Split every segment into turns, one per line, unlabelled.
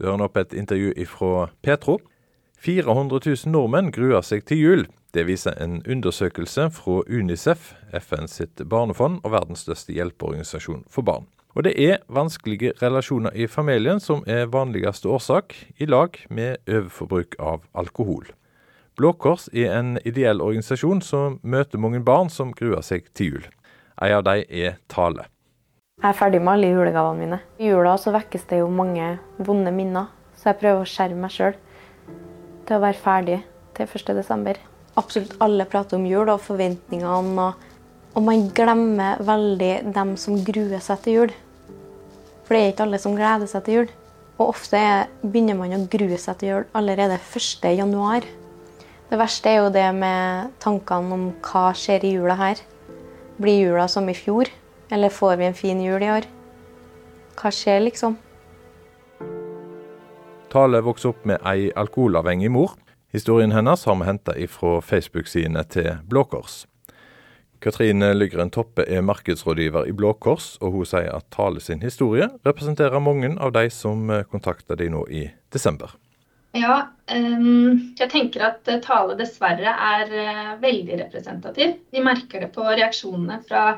Du hører nå på et intervju fra Petro. 400 000 nordmenn gruer seg til jul. Det viser en undersøkelse fra Unicef, FN sitt barnefond og verdens største hjelpeorganisasjon for barn. Og det er vanskelige relasjoner i familien som er vanligste årsak, i lag med overforbruk av alkohol. Blå Kors er en ideell organisasjon som møter mange barn som gruer seg til jul. En av dem er Tale.
Jeg er ferdig med alle julegavene mine. I jula så vekkes det jo mange vonde minner, så jeg prøver å skjerme meg sjøl til å være ferdig til 1.12. Absolutt alle prater om jul og forventningene, og, og man glemmer veldig dem som gruer seg til jul. For det er ikke alle som gleder seg til jul. Og ofte begynner man å grue seg til jul allerede 1.1. Det verste er jo det med tankene om hva skjer i jula her. Blir jula som i fjor? Eller får vi en fin jul i år? Hva skjer, liksom?
Tale vokste opp med ei alkoholavhengig mor. Historien hennes har vi henta ifra Facebook-sidene til Blå Kors. Katrine Lygren Toppe er markedsrådgiver i Blå Kors, og hun sier at Tale sin historie representerer mange av de som kontakter de nå i desember.
Ja, um, jeg tenker at Tale dessverre er uh, veldig representativ. Vi merker det på reaksjonene fra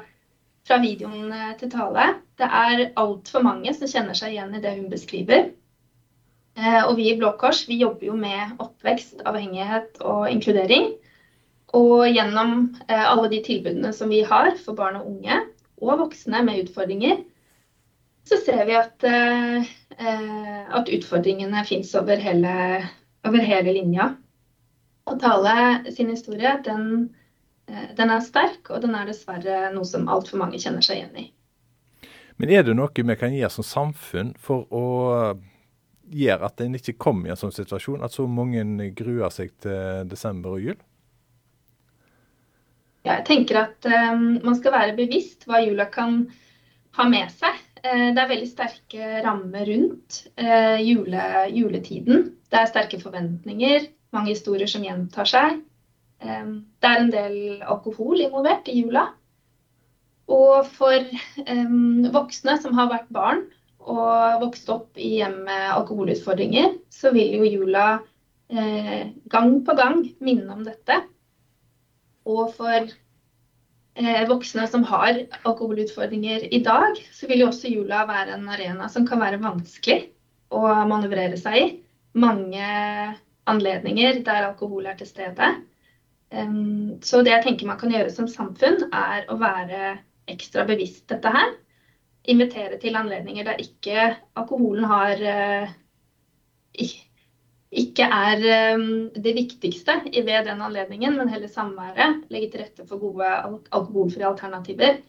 fra videoen eh, til Tale. Det er altfor mange som kjenner seg igjen i det hun beskriver. Eh, og vi i Blå Kors vi jobber jo med oppvekst, avhengighet og inkludering. Og gjennom eh, alle de tilbudene som vi har for barn og unge og voksne med utfordringer, så ser vi at, at utfordringene fins over, over hele linja. Og Tale sin historie, den den er sterk, og den er dessverre noe som altfor mange kjenner seg igjen i.
Men er det noe vi kan gjøre som samfunn for å gjøre at en ikke kommer i en sånn situasjon, at så mange gruer seg til desember og jul?
Ja, jeg tenker at um, man skal være bevisst hva jula kan ha med seg. Uh, det er veldig sterke rammer rundt uh, jule, juletiden. Det er sterke forventninger, mange historier som gjentar seg. Det er en del alkohol involvert i jula. Og for voksne som har vært barn og vokst opp i hjem med alkoholutfordringer, så vil jo jula eh, gang på gang minne om dette. Og for eh, voksne som har alkoholutfordringer i dag, så vil jo også jula være en arena som kan være vanskelig å manøvrere seg i. Mange anledninger der alkohol er til stede. Så det jeg tenker man kan gjøre som samfunn, er å være ekstra bevisst dette her. Invitere til anledninger der ikke alkoholen har eh, ikke er det viktigste ved den anledningen, men heller samværet. Legge til rette for gode alkoholfrie alternativer.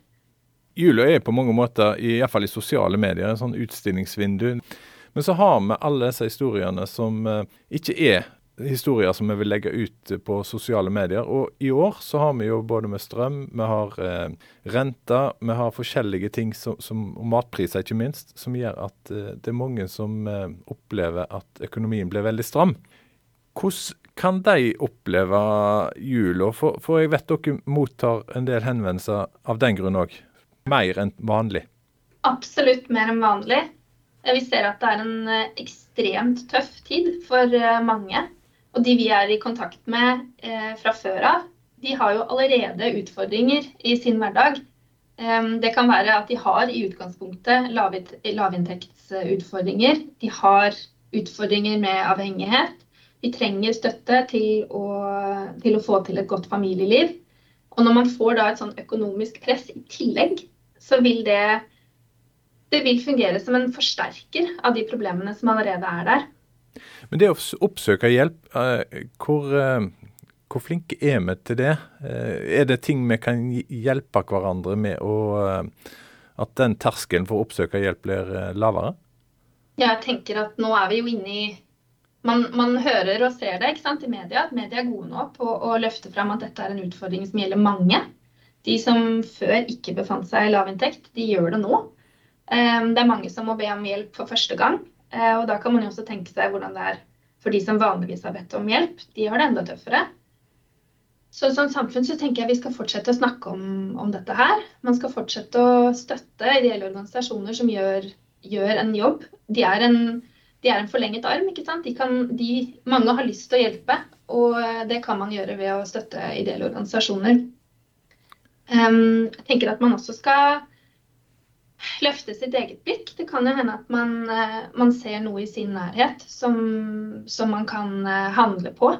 Jula er på mange måter, i fall i sosiale medier, en sånn utstillingsvindu. Men så har vi alle disse historiene som eh, ikke er historier som vi vil legge ut på sosiale medier. Og i år så har vi jo både med strøm, vi har eh, renter, vi har forskjellige ting, som, som, og matpriser ikke minst, som gjør at eh, det er mange som eh, opplever at økonomien blir veldig stram. Hvordan kan de oppleve jula? For, for, jeg vet dere mottar en del henvendelser av den grunn òg. Mer enn vanlig.
Absolutt mer enn vanlig. Vi ser at det er en eh, ekstremt tøff tid for eh, mange. Og de vi er i kontakt med eh, fra før av, de har jo allerede utfordringer i sin hverdag. Eh, det kan være at de har i utgangspunktet lavinntektsutfordringer. De har utfordringer med avhengighet. De trenger støtte til å, til å få til et godt familieliv. Og når man får da et sånn økonomisk press i tillegg, så vil det, det vil fungere som en forsterker av de problemene som allerede er der.
Men det å oppsøke hjelp, eh, hvor, eh, hvor flinke er vi til det? Eh, er det ting vi kan hjelpe hverandre med, og at den terskelen for å oppsøke hjelp blir lavere?
Jeg tenker at nå er vi jo inne i man, man, hører og ser det sant, i media, at media er gode nå på å løfte fram at dette er en utfordring som gjelder mange. De som før ikke befant seg i lavinntekt, de gjør det nå. Det er mange som må be om hjelp for første gang. Eh, og da kan man jo også tenke seg hvordan det er for de som vanligvis har bedt om hjelp. De har det enda tøffere. Så som samfunn så tenker jeg vi skal fortsette å snakke om, om dette her. Man skal fortsette å støtte ideelle organisasjoner som gjør, gjør en jobb. De er en de er en forlenget arm. ikke sant? De kan, de, mange har lyst til å hjelpe, og det kan man gjøre ved å støtte ideelle organisasjoner. Um, jeg tenker at man også skal løfte sitt eget blikk. Det kan jo hende at man, uh, man ser noe i sin nærhet som, som man kan uh, handle på.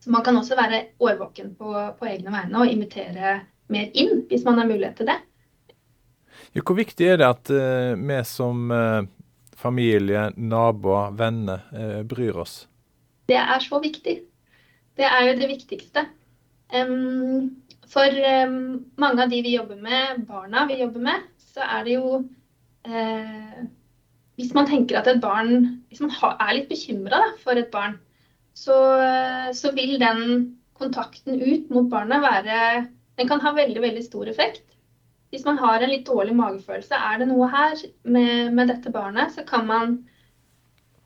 Så Man kan også være årvåken på, på egne vegne og invitere mer inn, hvis man har mulighet til det.
Ja, hvor viktig er det at uh, vi som familie, naboer, venner uh, bryr oss?
Det er så viktig. Det er jo det viktigste. Um, for um, mange av de vi jobber med, barna vi jobber med, så er det jo eh, Hvis man tenker at et barn Hvis man er litt bekymra for et barn, så, uh, så, vil den kontakten ut mot barnet være Den kan ha veldig, veldig stor effekt hvis man har en litt dårlig magefølelse, er det noe her med, med dette barnet, så kan man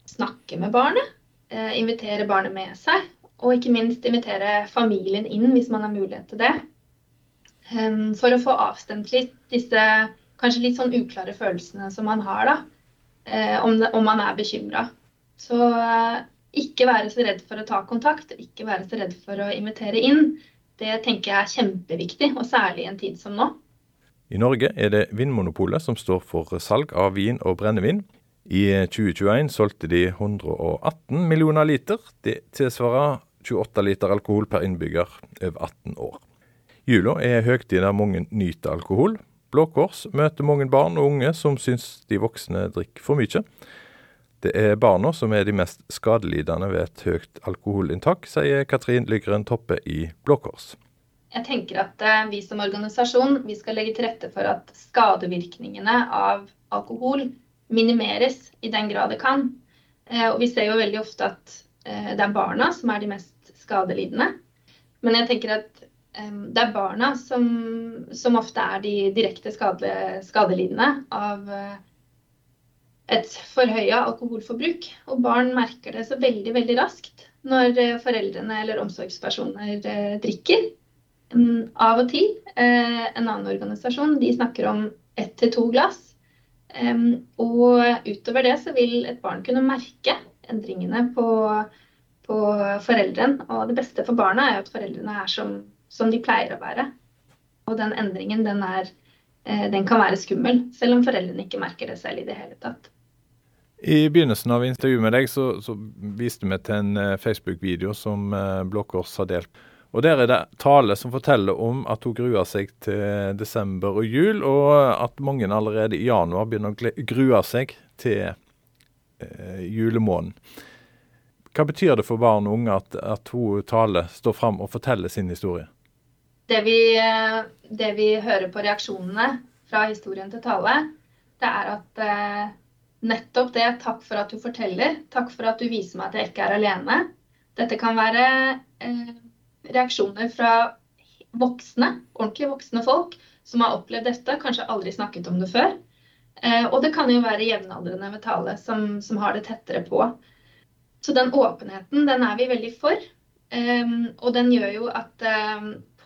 snakke med barnet. Eh, invitere barnet med seg. Og ikke minst invitere familien inn hvis man har mulighet til det. Um, for å få avstemt litt disse kanskje litt sånn uklare følelsene som man har, da. Eh, om, det, om, man er bekymra. Så eh, ikke være så redd for å ta kontakt, ikke være så redd for å invitere inn. Det tenker jeg er kjempeviktig, og særlig i en tid som nå.
I Norge er det Vinmonopolet som står for salg av vin og brennevin. I 2021 solgte de 118 millioner liter. Det tilsvarer 28 liter alkohol per innbygger over 18 år. Jula er høytid der mange nyter alkohol. Blå Kors møter mange barn og unge som syns de voksne drikker for mye. Det er barna som er de mest skadelidende ved et høyt alkoholinntak, sier Katrin Lygren Toppe i Blå Kors
jeg tenker at eh, vi som organisasjon vi skal legge til rette for at skadevirkningene av alkohol minimeres i den grad det kan. Eh, og vi ser jo veldig ofte at eh, det er barna som er de mest skadelidende. Men jeg tenker at det er barna som, som ofte er de direkte skade, skadelidende av et forhøya alkoholforbruk. Og barn merker det så veldig, veldig raskt når foreldrene eller omsorgspersoner drikker. Mm, av og til. Eh, en annen organisasjon de snakker om ett til to glass. Og utover det så vil et barn kunne merke endringene på, på foreldrene. Og det beste for barna er jo at foreldrene er som, som de pleier å være. Og den endringen den, er, eh, den kan være skummel, selv om foreldrene ikke merker det selv i det hele tatt.
I begynnelsen av intervjuet med deg så, så viste vi til en eh, Facebook-video som Blå Kors har delt. Og Der er det Tale som forteller om at hun gruer seg til desember og jul, og at mange allerede i januar begynner å grue seg til eh, julemånen. Hva betyr det for barn og unge at, at hun Tale står fram og forteller sin historie?
Det vi, eh, det vi, hører på reaksjonene fra historien til Tale, det er at eh, nettopp det Takk for at du forteller. Takk for at du viser meg at jeg ikke er alene. Dette kan være eh, reaksjoner fra voksne, ordentlig voksne folk som har opplevd dette, kanskje aldri snakket om det før. Og det kan jo være jevnaldrende ved tale som, som, har det tettere på. Så den åpenheten, den er vi veldig for. Og den gjør jo at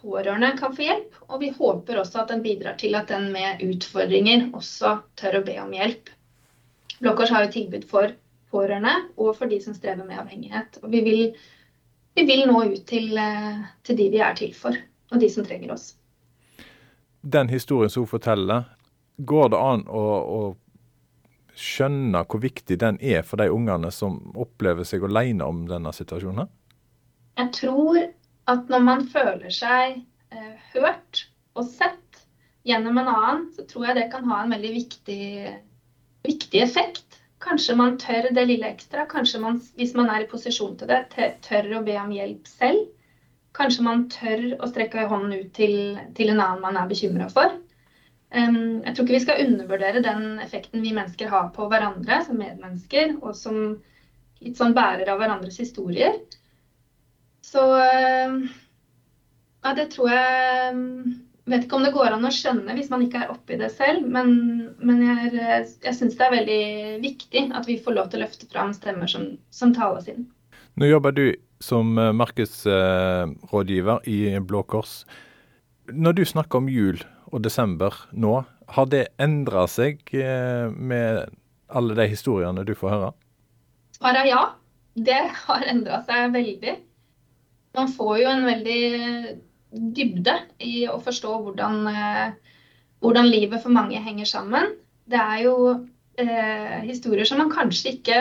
pårørende kan få hjelp. Og vi håper også at den bidrar til at den med utfordringer også tør å be om hjelp. Blå Kors har jo tilbud for pårørende og for de som strever med avhengighet. Og vi vil vi vil nå ut til, eh, til, de vi er til for, og de som trenger oss.
Den historien som hun forteller, går det an å, å skjønne hvor viktig den er for de ungene som opplever seg alene om denne situasjonen?
Jeg tror at når man føler seg eh, hørt og sett gjennom en annen, så tror jeg det kan ha en veldig viktig, viktig effekt. Kanskje man tør det lille ekstra. Kanskje man, hvis man er i posisjon til det, tør å be om hjelp selv. Kanskje man tør å strekke hånden ut til, til en annen man er bekymra for. Jeg tror ikke vi skal undervurdere den effekten vi mennesker har på hverandre som medmennesker, og som litt sånn bærer av hverandres historier. Så uh, ja, det tror jeg vet ikke om det går an å skjønne hvis man ikke er oppi det selv, men, men jeg, jeg syns det er veldig viktig at vi får lov til å løfte fram stemmer som, som taler sin.
Nå jobber du som eh, markedsrådgiver i Blå Kors. Når du snakker om jul og desember nå, har det endra seg eh, med alle de historiene du får høre?
Svaret er ja. Det har endra seg veldig. Man får jo en veldig dybde i å forstå hvordan, eh, hvordan livet for mange henger sammen. Det er jo eh, historier som man kanskje ikke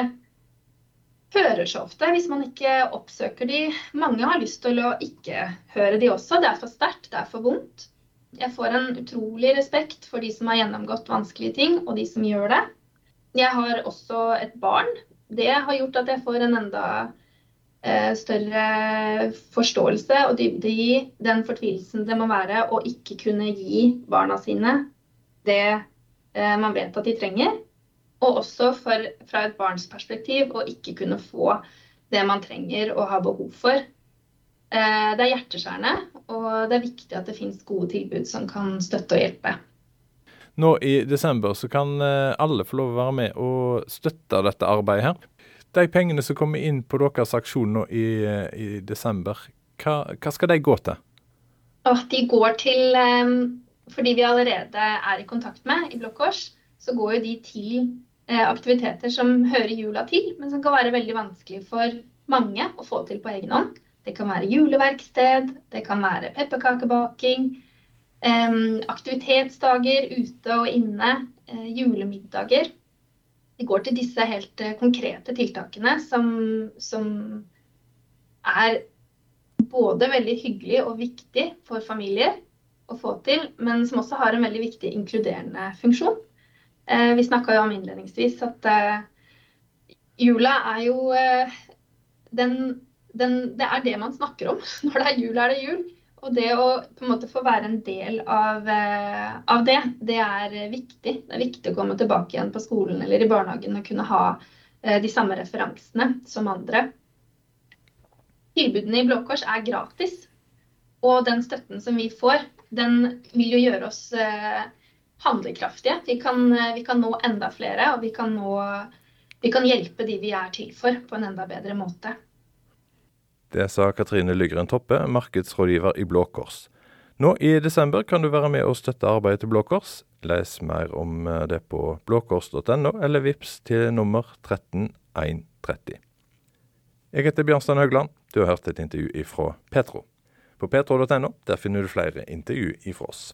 hører så ofte hvis man ikke oppsøker de. Mange har lyst til å ikke høre de også. Det er for sterkt, det er for vondt. Jeg får en utrolig respekt for de som har gjennomgått vanskelige ting, og de som gjør det. Jeg har også et barn. Det har gjort at jeg får en enda større forståelse og dybde i den fortvilelsen det må være å ikke kunne gi barna sine det eh, man vet at de trenger. Og også for, fra et barns perspektiv å ikke kunne få det man trenger og har behov for. Eh, det er hjerteskjærende, og det er viktig at det finnes gode tilbud som kan støtte og hjelpe.
Nå i desember så kan eh, alle få lov å være med og støtte dette arbeidet her. De pengene som kommer inn på deres aksjon nå i, eh, i desember, hva, hva, skal de gå til?
Oh, de går til Fordi vi allerede er i kontakt med i Blå Kors, så går jo de til uh, aktiviteter som hører jula til, men som kan være veldig vanskelig for mange å få til på egen hånd. Det kan være juleverksted, det kan være pepperkakebaking, aktivitetsdager ute og inne, uh, julemiddager. Vi går til disse helt eh, konkrete tiltakene som, som er både veldig hyggelig og viktig for familier å få til, men som også har en veldig viktig inkluderende funksjon. Eh, vi snakka jo om innledningsvis at eh, jula er jo den, den, Det er det man snakker om. Når det er jul, er det jul. Og det å på en måte få være en del av, av, det, det er viktig. Det er viktig å komme tilbake igjen på skolen eller i barnehagen og kunne ha de samme referansene som andre. Tilbudene i Blå Kors er gratis. Og den støtten som vi får, den vil jo gjøre oss handlekraftige. Vi kan, eh, vi kan, nå enda flere, og vi kan, nå, vi kan hjelpe de vi er til for, på en enda bedre måte.
Det sa Katrine Lygren Toppe, markedsrådgiver i Blå Kors. Nå i desember kan du være med og støtte arbeidet til Blå Kors. Les mer om eh, det på blåkors.no, eller vips til nummer 13130. Jeg heter Bjørnstein Haugland. Du har hørt et intervju ifra Petro. På petro.no finner du flere intervju ifra oss.